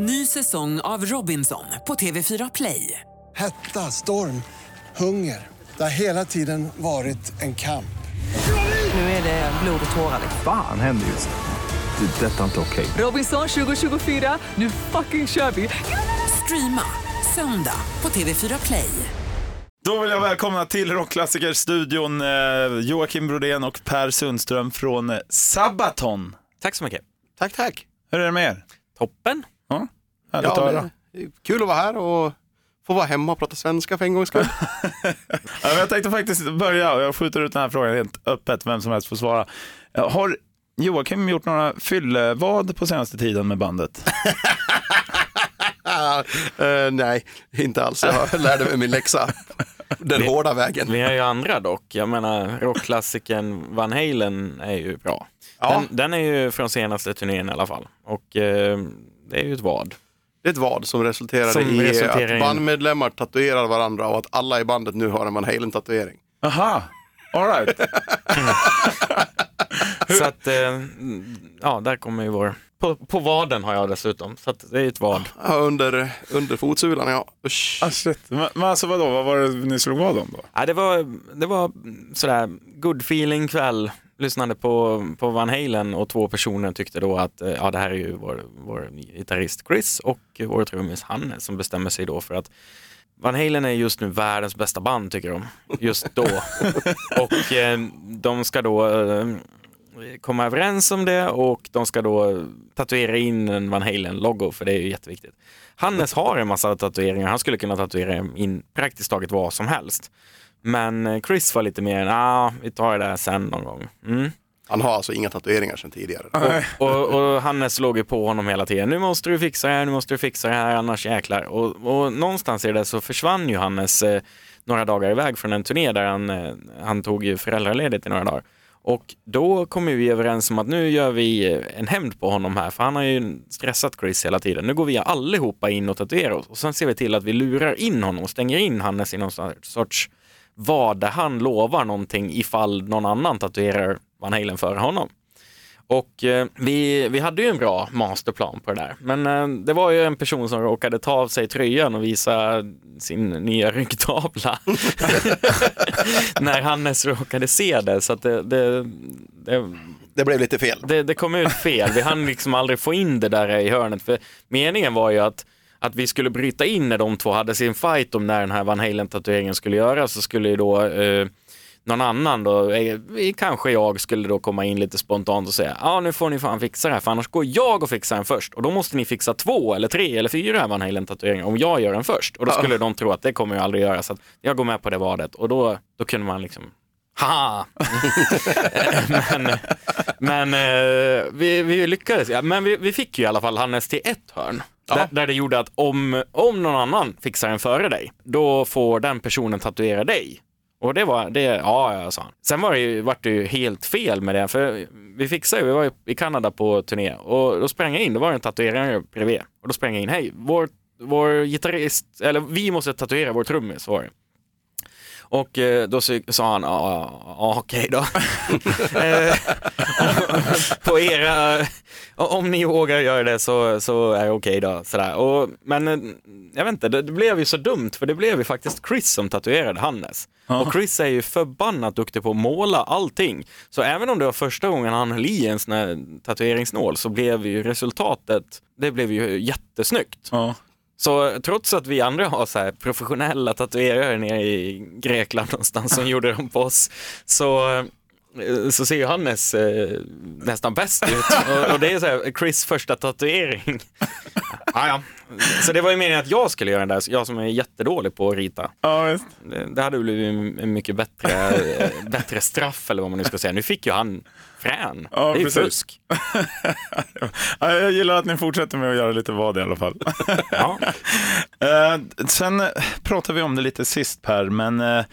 Ny säsong av Robinson på TV4 Play. Hetta, storm, hunger. Det har hela tiden varit en kamp. Nu är det blod och tårar. Fan händer just nu. Det. är Detta är inte okej. Robinson 2024, nu fucking kör vi! Streama söndag på TV4 Play. Då vill jag välkomna till Rockklassikerstudion eh, Joakim Brodén och Per Sundström från Sabaton. Tack så mycket. Tack, tack. Hur är det med er? Toppen. Ja, härligt att Ja, höra. det är kul att vara här och få vara hemma och prata svenska för en gångs skull. Ja, jag tänkte faktiskt börja, och jag skjuter ut den här frågan helt öppet, vem som helst får svara. Eh, Har Joakim gjort några fyllevad på senaste tiden med bandet? Eh, nej, inte alls. Jag lärde mig min läxa. Den hårda vägen. Vi har ju andra dock. Jag menar, rockklassikern Van Halen är ju bra. Ja. Den, den är ju från senaste turnén i alla fall. Och eh, det är ju ett vad. Det är ett vad som resulterade Som i resulterar i- att bandmedlemmar tatuerar varandra och att alla i bandet nu har en Van Halen-tatuering. Aha, all right. Så att, eh, ja, där kommer ju vår... På, på vaden har jag dessutom, så att det är ett vad. Ja, under, under fotsulan, ja. Usch. Ah, shit. Men, men alltså vadå, vad var det ni slog vad om då? Ja, det, var, det var sådär good feeling kväll. Lyssnade på, på Van Halen och två personer tyckte då att eh, ja, det här är ju vår, vår gitarrist Chris och vår trummis Hannes som bestämmer sig då för att Van Halen är just nu världens bästa band tycker de, just då. och eh, de ska då eh, komma överens om det och de ska då tatuera in en Van Halen-logo för det är ju jätteviktigt. Hannes har en massa tatueringar, han skulle kunna tatuera in praktiskt taget vad som helst. Men eh, Chris var lite mer, nah, vi tar det där sen någon gång. Mm. Han har alltså inga tatueringar sedan tidigare. Och, och Hannes låg ju på honom hela tiden. Nu måste du fixa det här, nu måste du fixa det här, annars jäklar. Och, och någonstans i det så försvann ju Hannes eh, några dagar iväg från en turné där han, eh, han tog ju föräldraledigt i några dagar. Och då kom vi överens om att nu gör vi eh, en hämnd på honom här, för han har ju stressat Chris hela tiden. Nu går vi allihopa in och tatuerar oss och sen ser vi till att vi lurar in honom och stänger in Hannes i någon sorts vad han lovar någonting ifall någon annan tatuerar Van Halen för honom. Och eh, vi, vi hade ju en bra masterplan på det där. Men eh, det var ju en person som råkade ta av sig tröjan och visa sin nya ryggtavla. När Hannes råkade se det. Så det, det, det, Det blev lite fel. det, det kom ut fel. Vi hann liksom aldrig få in det där i hörnet. För meningen var ju att, att vi skulle bryta in när de två hade sin fight om när den här Van Halen-tatueringen skulle göras. Så skulle ju då eh, någon annan då, eh, kanske jag skulle då komma in lite spontant och säga ja nu får ni fan fixa det här för annars går jag och fixar den först. Och då måste ni fixa två eller tre eller fyra Van Halen-tatueringar om jag gör den först. Och då skulle de tro att det kommer jag aldrig göra så att jag går med på det vadet. Och då, då kunde man liksom Haha! men men eh, vi, vi lyckades, ja, men vi, vi fick ju i alla fall Hannes till ett hörn. Där, där det gjorde att om, om någon annan fixar den före dig, då får den personen tatuera dig. Och det var, det, ja, ja, sa han. Sen var det ju, vart det ju helt fel med det, för vi fixade ju, vi var ju i Kanada på turné och då sprang jag in, då var det en tatuerare bredvid. Och då sprang jag in, hej, vår, vår gitarrist, eller vi måste tatuera vår trummis, var det. Och eh, då sa han, ja, ja, ja, okej då. Eh, på era, om ni vågar göra det så, så är det okej då. Sådär. Och, men eh, jag vet inte, det, det blev ju så dumt för det blev ju faktiskt Chris som tatuerade Hannes. Och Chris är ju förbannat duktig på att måla allting. Så även om det var första gången han höll i en sån här tatueringsnål så blev ju resultatet, det blev ju jättesnyggt. Ja. Så trots att vi andra har så här professionella tatuerare nere i Grekland någonstans som gjorde dem på oss, så, så ser ju Hannes eh, nästan bäst ut. Och, och det är så här, Chris första tatuering. ah, ja. Så det var ju meningen att jag skulle göra den där, jag som är jättedålig på att rita. ja, visst. Det, det hade blivit en mycket bättre, eh, bättre straff eller vad man nu ska säga. Nu fick ju han frän. Ja, det är ju fusk. Ja, jag gillar att ni fortsätter med att göra lite vad i alla fall. Ja. Eh, sen eh, pratade vi om det lite sist Per, men eh,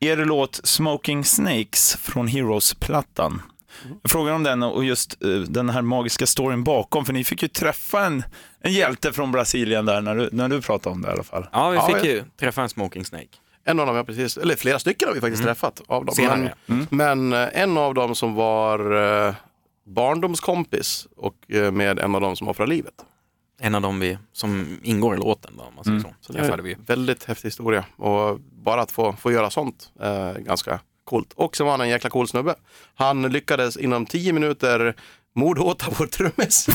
er låt Smoking Snakes från Heroes-plattan. Jag frågar om den och just eh, den här magiska storyn bakom, för ni fick ju träffa en, en hjälte från Brasilien där när du, när du pratade om det i alla fall. ja, vi Ja, fick jag- ju träffa en smoking snake. En av dem, ja, precis, eller flera stycken har vi faktiskt träffat av dem. Senare. Men, men eh, en av dem som var eh, barndomskompis och med en av dem som offrade livet. En av dem vi, som ingår i låten. Då, om man säger Mm. så. så träffade vi. Väldigt häftig historia och bara att få, få göra sånt är ganska coolt. Och så var han en jäkla cool snubbe. Han lyckades inom tio minuter mordhåta vår trummis. och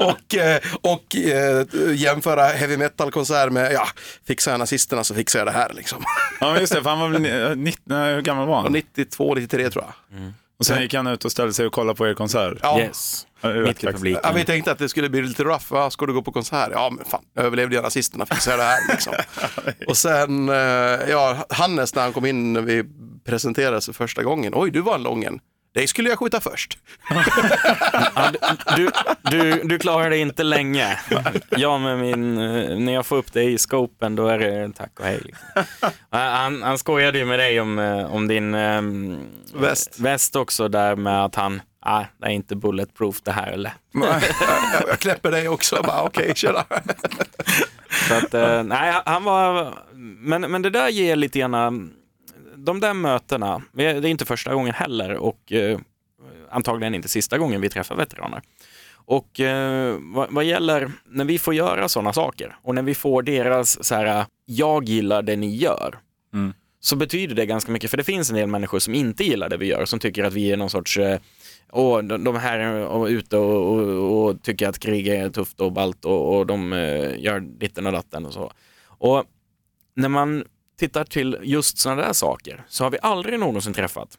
och, eh, och eh, jämföra heavy metal-konsert med, ja, fixar jag nazisterna så fixar jag det här liksom. Ja, men just det, för han var väl ni- 19, nej, hur gammal var han? 92, 93 tror jag. Och sen gick han ut och ställde sig och kollade på er konsert. Ja. Yes, Ja, mitt i publiken. Ja, vi tänkte att det skulle bli lite rough. Va? Ska du gå på konsert? Ja, men fan, jag överlevde ju nazisterna, fixar jag det här liksom. och sen, eh, ja, Hannes när han kom in när vi presenterades för första gången. Oj, du var en lången. Dig skulle jag skjuta först. Ja, du, du, du klarar det inte länge. Jag med min, eh, när jag får upp dig i scopen då är det tack och hej. Liksom. Han, han skojade ju med dig om, eh, om din ehm, Väst. väst också där med att han, ah, det är inte bulletproof det här eller. jag, jag knäpper dig också. Bara, Okej, tjena. Så att, eh, nej, han var, men, men det där ger lite grann, de där mötena, det är inte första gången heller och eh, antagligen inte sista gången vi träffar veteraner. Och eh, vad, vad gäller när vi får göra sådana saker och när vi får deras så här, jag gillar det ni gör, Mm. så betyder det ganska mycket. För det finns en del människor som inte gillar det vi gör, som tycker att vi är någon sorts eh, de, de här är ute och, och, och tycker att krig är tufft och ballt och, och de eh, gör ditten och datten och så. Och när man tittar till just sådana där saker så har vi aldrig någonsin träffat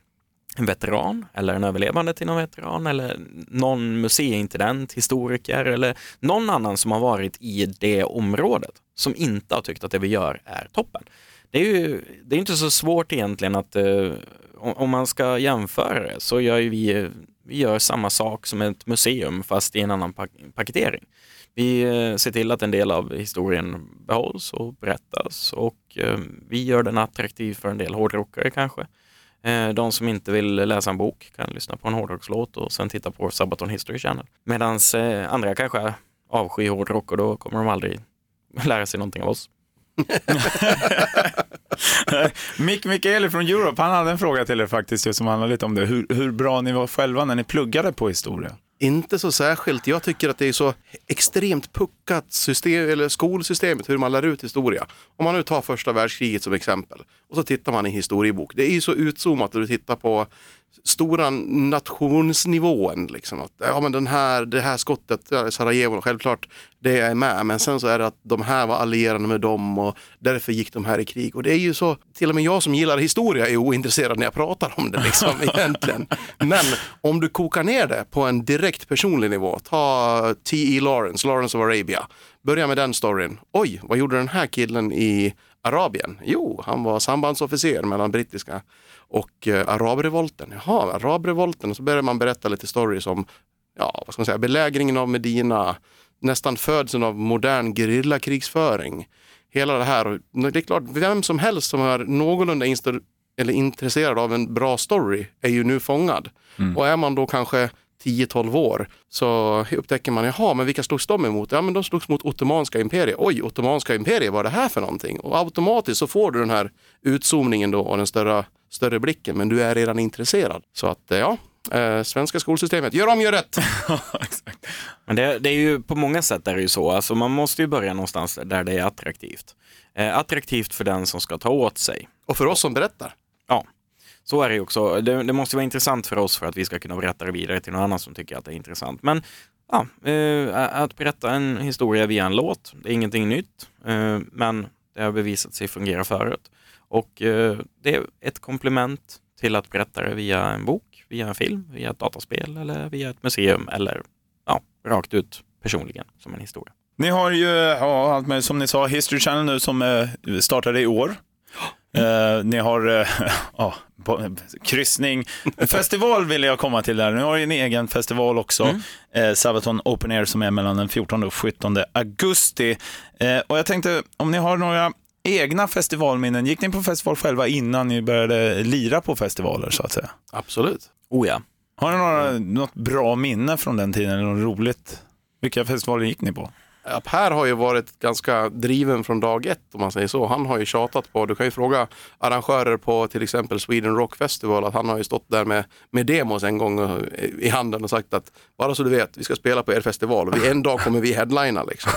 en veteran eller en överlevande till någon veteran eller någon museiintendent, historiker eller någon annan som har varit i det området som inte har tyckt att det vi gör är toppen. Det är ju det är inte så svårt egentligen att eh, om man ska jämföra det så gör ju vi, eh, vi gör samma sak som ett museum fast i en annan pak paketering. Vi eh, ser till att en del av historien behålls och berättas och eh, vi gör den attraktiv för en del hårdrockare kanske. Eh, de som inte vill läsa en bok kan lyssna på en hårdrockslåt och sen titta på Sabaton History Channel. Medan andra kanske avskyr hårdrock och då kommer de aldrig lära sig någonting av oss. Mick Mikaeli från Europe, han hade en fråga till er faktiskt just som handlar lite om det. Hur, hur bra ni var själva när ni pluggade på historia. Inte så särskilt. Jag tycker att det är så extremt puckat system, eller skolsystemet, hur man lär ut historia. Om man nu tar första världskriget som exempel och så tittar man i historiebok. Det är ju så utzoomat när du tittar på stora nationsnivån. Liksom. Att, ja, men den här, det här skottet, Sarajevo, självklart, det är med. Men sen så är det att de här var allierade med dem och därför gick de här i krig. Och det är ju så, till och med jag som gillar historia är ointresserad när jag pratar om det liksom, egentligen. Men om du kokar ner det på en direkt personlig nivå, ta T.E. Lawrence, Lawrence of Arabia. Börja med den storyn. Oj, vad gjorde den här killen i Arabien? Jo, han var sambandsofficer mellan brittiska och eh, arabrevolten. Jaha, arabrevolten. Och så börjar man berätta lite stories om ja, vad ska man säga, belägringen av Medina, nästan födseln av modern gerillakrigsföring. Hela det här. Och det är klart, vem som helst som är någorlunda eller intresserad av en bra story är ju nu fångad. Och är man då kanske 10-12 år så upptäcker man, jaha, men vilka slogs de emot? Ja, men de slogs mot Ottomanska imperiet. Oj, Ottomanska imperiet, vad är det här för någonting? Och automatiskt så får du den här utzoomningen då och den större, större blicken, men du är redan intresserad. Så att, eh, ja, eh, svenska skolsystemet, gör om, gör rätt! Men det, det är ju på många sätt är det ju så. Alltså man måste ju börja någonstans där det är attraktivt. Eh, attraktivt för den som ska ta åt sig. Och för oss som berättar. Ja, så är det ju också. Det, det måste vara intressant för oss för att vi ska kunna berätta det vidare till någon annan som tycker att det är intressant. Men ja, eh, att berätta en historia via en låt, det är ingenting nytt. Eh, men det har bevisat sig fungera förut. Och eh, det är ett komplement till att berätta det via en bok, via en film, via ett dataspel eller via ett museum eller ja, rakt ut personligen som en historia. Ni har ju, ja, allt med, som ni sa, History Channel nu som eh, startade i år. Eh, ni har eh, ja, kryssning, festival vill jag komma till där. Nu har ju en egen festival också. Eh, Sabaton Open Air som är mellan den 14 och 17 augusti. Eh, och jag tänkte, om ni har några egna festivalminnen, gick ni på festival själva innan ni började lira på festivaler så att säga? Absolut. Oh ja. Har ni några, något bra minne från den tiden eller något roligt? Vilka festivaler gick ni på? Ja, Per har ju varit ganska driven från dag ett om man säger så. Han har ju tjatat på, du kan ju fråga arrangörer på till exempel Sweden Rock Festival att han har ju stått där med, med demos en gång eh, i handen och sagt att bara så du vet, vi ska spela på er festival och vi, en dag kommer vi headlina liksom.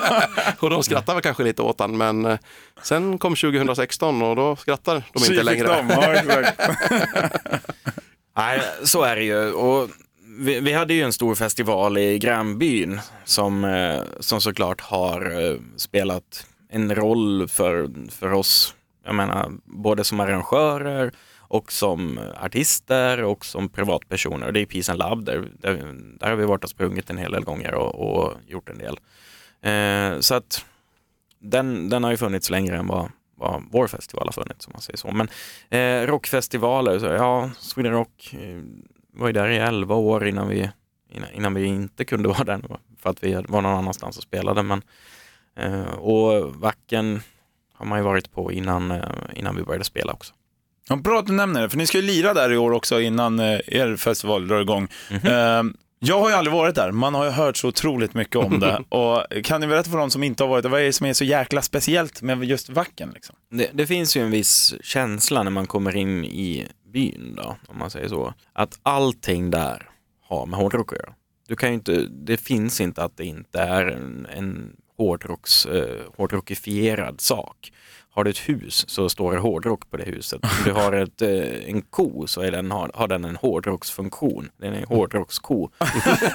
och de skrattar väl kanske lite åt han men eh, sen kom 2016 och då skrattar de inte längre. Nej, så är det ju. Och vi, vi hade ju en stor festival i grannbyn som, eh, som såklart har eh, spelat en roll för, för oss. Jag menar, både som arrangörer och som artister och som privatpersoner. Det är Peace and Love, där, där, där har vi varit och sprungit en hel del gånger och, och gjort en del. Eh, så att den, den har ju funnits längre än vad, vad vår festival har funnits, om man säger så. Men eh, rockfestivaler, så, ja, Sweden Rock eh, var ju där i elva år innan vi, innan, innan vi inte kunde vara där för att vi var någon annanstans och spelade. Men, eh, och Vacken har man ju varit på innan, eh, innan vi började spela också. Ja, bra att du nämner det, för ni ska ju lira där i år också innan eh, er festival drar igång. Eh, jag har ju aldrig varit där, man har ju hört så otroligt mycket om det. Och kan ni berätta för de som inte har varit där, vad är det som är så jäkla speciellt med just Vacken? Liksom? Det, det finns ju en viss känsla när man kommer in i byn då, om man säger så. Att allting där har med hårdrock att göra. Du kan inte, det finns inte att det inte är en, en hårdrocks, eh, hårdrockifierad sak. Har du ett hus så står det hårdrock på det huset. Om du har ett, eh, en ko så är den, har, har den en hårdrocksfunktion. Den är en hårdrocksko.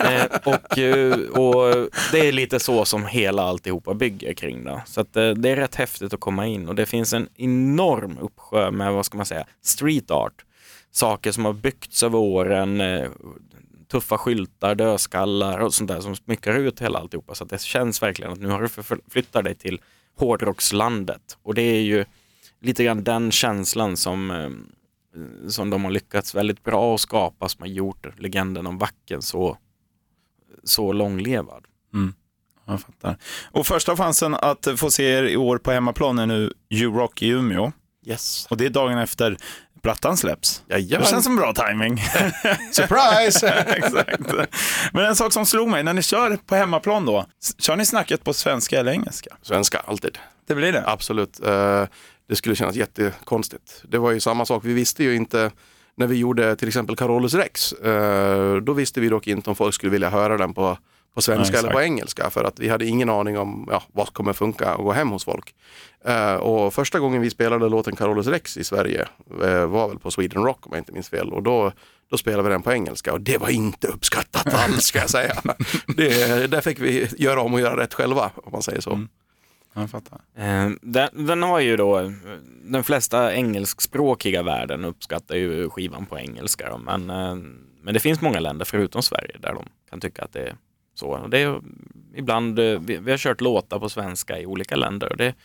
eh, och, eh, och det är lite så som hela alltihopa bygger kring det. Så att, eh, det är rätt häftigt att komma in och det finns en enorm uppsjö med, vad ska man säga, street art. Saker som har byggts över åren, eh, tuffa skyltar, dödskallar och sånt där som smyckar ut hela alltihopa. Så att det känns verkligen att nu har du förflyttat dig till hårdrockslandet. Och det är ju lite grann den känslan som, eh, som de har lyckats väldigt bra att skapa som har gjort legenden om Vacken så, så långlevad. Jag fattar. Och första chansen att få se er i år på hemmaplan är nu U-Rock i Umeå. Yes. Och det är dagen efter plattan släpps. Jajamän. Det känns som bra timing. Surprise! Exakt. Men en sak som slog mig, när ni kör på hemmaplan då, kör ni snacket på svenska eller engelska? Svenska, alltid. Det blir det? Absolut. Eh, Det skulle kännas jättekonstigt. Det var ju samma sak, vi visste ju inte när vi gjorde till exempel Carolus Rex. eh, Då visste vi dock inte om folk skulle vilja höra den på, på svenska Ja, eller på engelska för att vi hade ingen aning om ja, vad kommer funka och gå hem hos folk. Eh, Och första gången vi spelade låten Carolus Rex i Sverige eh, var väl på Sweden Rock om jag inte minns fel och då då spelade vi den på engelska och det var inte uppskattat alls ska jag säga. Det, där fick vi göra om och göra rätt själva om man säger så. Jag fattar. Eh, Den, den har ju då, den flesta engelskspråkiga världen uppskattar ju skivan på engelska. Då, men, men det finns många länder förutom Sverige där de kan tycka att det är så. Det är, ibland, eh, vi, vi har kört låtar på svenska i olika länder. Och det,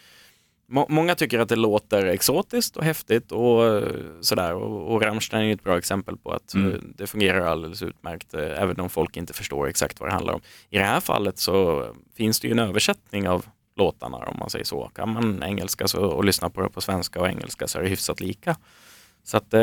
må, många tycker att det låter exotiskt och häftigt och eh, sådär. Och, och Rammstein är ett bra exempel på att Mm. eh, det fungerar alldeles utmärkt även om folk inte förstår exakt vad det handlar om. I det här fallet så finns det ju en översättning av låtarna om man säger så. Kan man engelska så, och lyssna på det på svenska och engelska så är det hyfsat lika. Så att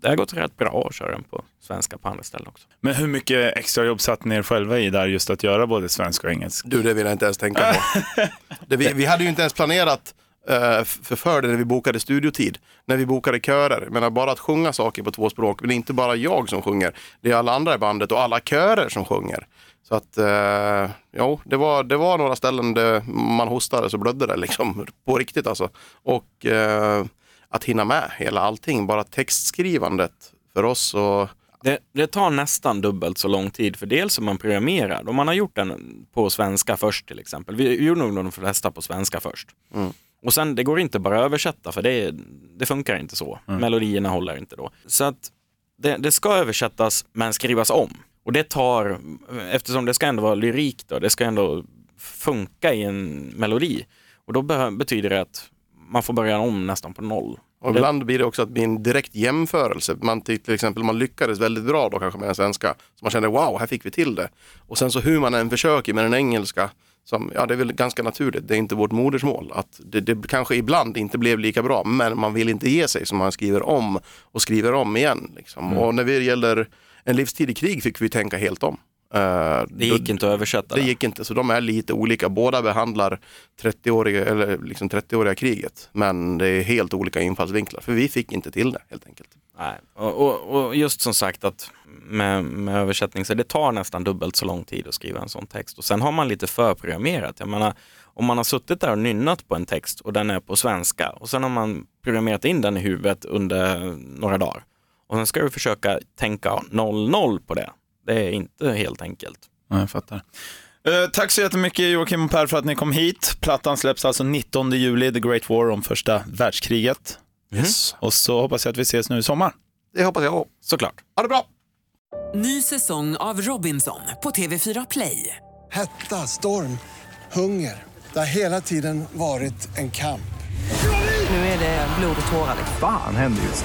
det har gått rätt bra att köra den på svenska på andra ställen också. Men hur mycket extra jobb satt ni er själva i där just att göra både svenska och engelska? Du, det vill jag inte ens tänka på. Det, vi, vi hade ju inte ens planerat eh, för, för det när vi bokade studiotid. När vi bokade körer. Jag menar bara att sjunga saker på två språk. Men det är inte bara jag som sjunger. Det är alla andra i bandet och alla körer som sjunger. Så att, eh, jo, det var, det var några ställen där man hostade så blödde det liksom. På riktigt alltså. Och eh, att hinna med hela allting. Bara textskrivandet för oss och Det, det tar nästan dubbelt så lång tid för dels är man programmerad. Om man har gjort den på svenska först till exempel. Vi gjorde nog de flesta på svenska först. Och sen det går inte bara att översätta för det, det funkar inte så. Melodierna håller inte då. Så att det, det ska översättas men skrivas om. Och det tar, eftersom det ska ändå vara lyrik då, det ska ändå funka i en melodi. Och då betyder det att man får börja om nästan på noll. Och ibland blir det också att bli en direkt jämförelse. Man till exempel man lyckades väldigt bra då kanske med den svenska. Så man kände wow, här fick vi till det. Och sen så hur man än försöker med den engelska. Som, ja, det är väl ganska naturligt. Det är inte vårt modersmål. Att det, det kanske ibland inte blev lika bra. Men man vill inte ge sig. Så man skriver om och skriver om igen. Liksom. Och när det gäller en livstid i krig fick vi tänka helt om. Eh, Det gick inte att översätta Det gick inte, så de är lite olika. Båda behandlar 30-åriga, eller liksom 30-åriga kriget, men det är helt olika infallsvinklar. För vi fick inte till det helt enkelt. Nej. Och, och, och just som sagt att med, med översättning, så det tar nästan dubbelt så lång tid att skriva en sån text. Och sen har man lite förprogrammerat. Jag menar, om man har suttit där och nynnat på en text och den är på svenska och sen har man programmerat in den i huvudet under några dagar. Och sen ska du försöka tänka 0-0 på det. Det är inte helt enkelt. Ja, jag fattar. Eh, tack så jättemycket Joakim och Per för att ni kom hit. Plattan släpps alltså 19 juli, The Great War om första världskriget. Yes. Och så hoppas jag att vi ses nu i sommar. Det hoppas jag. Såklart. Ha det bra! Ny säsong av Robinson på TV4 Play. Hetta, storm, hunger. Det har hela tiden varit en kamp. Nu är det blod och tårar. liksom. Fan händer just